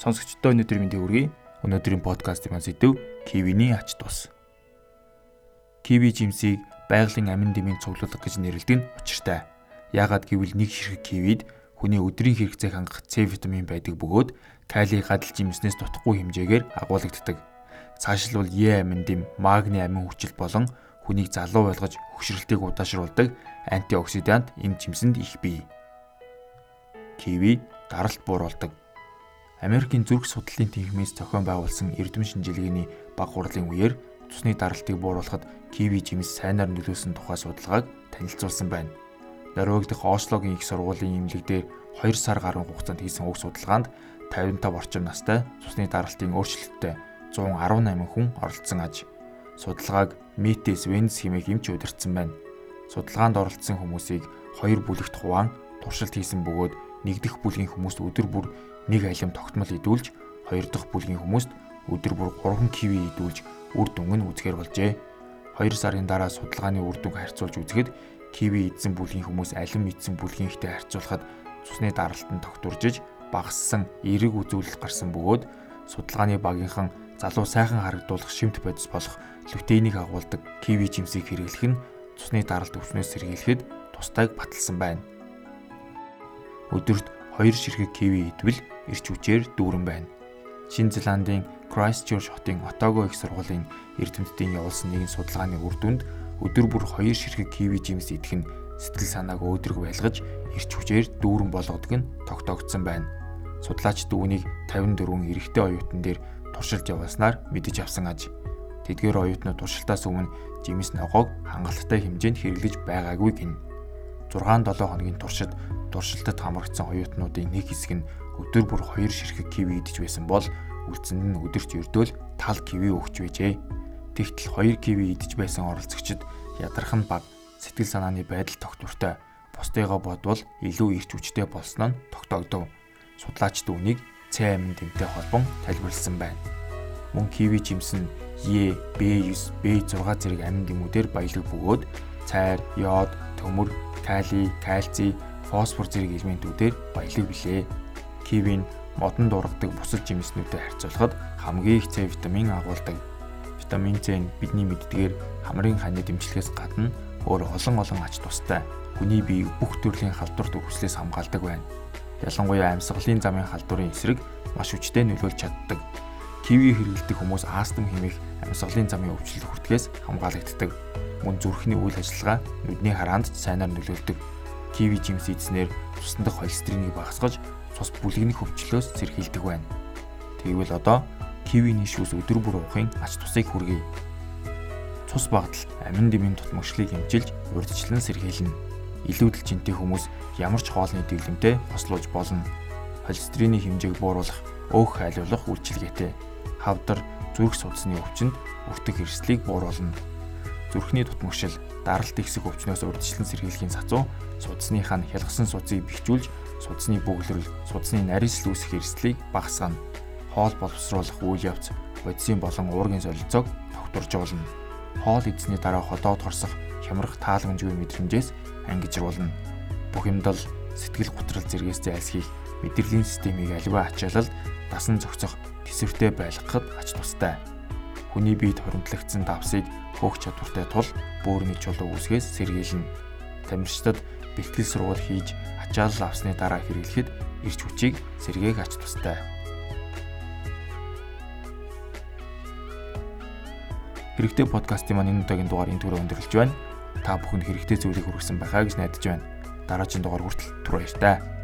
Сонсогчдоо өнөөдрийн мэндийг хүргэе. Өнөөдрийн подкастын маань сэдв Кивиний ач тус. Киви жимсийг байгалийн амин дэмийн цуглуулга гэж нэрлэдэг нь учиртай. Яагаад гэвэл нэг ширхэг кивид хүний өдрийн хэрэгцээг хангах С витамин байдаг бөгөөд кали гадал жимснээс дутхгүй хэмжээгээр агуулгаддаг. Цаашлбал Е амин дэм, магний амин хүчил болон хүнийг залуу байлгаж хөгшрөлтийг удаашруулдаг антиоксидант энэ жимсэнд их бий. Киви даралт бууруулдаг Америкийн зүрх судлалын тэнхимээс зохион байгуулсан эрдэм шинжилгээний баг хурлын үеэр цусны даралтыг бууруулахад киви жимс сайнаар нөлөөсөн тухай судалгааг танилцуулсан байна. Норвеги дахь Ослогийн их сургуулийн эмнэлэг дээр 2 сар гаруй хугацаанд хийсэн уг судалгаанд 55 орчим настай цусны даралтын өөрчлөлттэй 118 хүн оролцсон аж. Судалгааг Metis Vents хэмээх эмч удирдсан байна. Судалгаанд оролцсон хүмүүсийг хоёр бүлэгт хуваан туршилт хийсэн бөгөөд нэгдэх бүлгийн хүмүүст өдөр бүр нэг алим тогтмол идүүлж, хоёр дахь бүлгийн хүмүүст өдөр бүр 3 киви идүүлж үр дүнг нь үзэхэр болжээ. 2 сарын дараа судалгааны үр дүнг харьцуулж үзэхэд киви идсэн бүлгийн хүмүүс алим идсэн бүлгийнхтэй харьцуулахад цусны даралтанд тогтворжиж багассан эерэг үзүүлэлт гарсан бөгөөд судалгааны багийнхан залуу сайхан харагдуулах шимт бодис болох лютейнийг агуулдаг киви жимсийг хэрэглэх нь цусны даралт өвчнөөс сэргийлэхэд тусдайг баталсан байна. Өдөрт 2 ширхэг киви идвэл эрч хүчээр дүүрэн байна. Шинэ Зеландын Christchurch хотын Otago их сургуулийн эрдэмтдийн явуулсан нэгэн судалгааны үр дүнд өдөр бүр 2 ширхэг киви жимс идэх нь сэтгэл санааг өөдрөг байлгаж эрч хүчээр дүүрэн болгодог нь тогтоогдсон байна. Судлаачид үүнийг 54 эрэгтэй оюутан дээр туршилт явуулснаар мэдэж авсан аж. Тэдгээр оюутнууд туршилтаас өмнө жимс ногоог хангалттай хэмжээнд хэрэглэж байгаагүй гин. 6-7 хоногийн туршид туршилтад хамрагдсан оюутнуудын нэг хэсэг нь өдөр бүр 2 ширхэг киви идэж байсан бол үлдсэнд нь өдөрт ердөөл тал киви өгч байжээ. Тэгтэл 2 киви идэж байсан оролцогчид ядарх нь баг сэтгэл санааны байдал тогтвортой бусдыгаа бодвол илүү ирч хүчтэй болсон нь тогтоогдов. Судлаачид үүнийг С амин тэмтэй холбон тайлбарлсан байна. Мөн киви жимсэн Е, B9, B6 зэрэг амин гэмүүдээр баялаг бөгөөд цайр, йод, төмөр, кали, кальци, фосфор зэрэг элементүүдээр баялаг билээ. Кивин модон дургадаг бусад жимснүүдэд харьцуулахад хамгийн их С витамин агуулдаг. Витамин С нь бидний мэддгээр хамрын ханы дэмжлэгээс гадна өөр олон олон ач тустай. Хүний бие бүх төрлийн халдварт өвслээс хамгаалдаг байна. Ялангуяа амьсгалын замын халдварын эсрэг маш хүчтэй нөлөөлж чаддаг. Киви хэрэглэдэг хүмүүс астм хэмээх амьсгалын замын өвчлөлт хүртгээс хамгаалагддаг. Мөн зүрхний үйл ажиллагаа нүдний хараанд сайнаар нөлөөлдөг киви жимс идснээр цусны дах холестеринийг багасгаж цус бүлэгнэх өвчлөөс сэргийлдэг байна. Тэгвэл одоо кивиний шүүс өдөр бүр уухын ач тусыг хүргэе. Цус багталт амин дэмийн тутмагшлыг хэмжилж урдчлан сэргийлнэ. Илүүдэл жинтэй хүмүүс ямар ч хоолны дэглэмтэй хослуулж болно. Холестерины хэмжээг бууруулах, өөх хайлуулах үйлчилгээтэй. Хавдар зүрх судасны өвчнөд өртөг хэрслийг бууруулна зүрхний тутмагшил, даралт ихсэх өвчнөөс урьдчилан сэргийлэхийн сацуу судасныхаа хялгсан судсыг бэхжүүлж судасны бөглөрөл, судасны нарийсл үүсэх эрсдлийг багасгана. Хоол боловсруулах үйл явц, бодисын болон уургийн солилцоог тогтворж болно. Хоол эзний дараа ходоод хорсох, хямрах тааламжгүй мэдрэмжээс ангижруулна. Бүх юмдал сэтгэл готрол зэргээс зайлсхийх, мэдрэлийн системийг аливаа ачаалал дасан зохицох төсөвтэй байлгахад ач тустай хүний биед хоригдлогдсон давсыг хөөх чадвартай тул бөөрийн чулуу үүсгээс сэргийлнэ. Тамирчдад бэлтгэл сургууль хийж ачаалал авсны дараа хэрэглэхэд ирч хүчийг сэргээх ач тустай. Хэрэгтэй подкастын маань энэ удаагийн дугаар энэ түрүү өндөрлөж байна. Та бүхэнд хэрэгтэй зүйлийг хүргэсэн байхаа гэж найдаж байна. Дараагийн дугаар хүртэл түр баяртай.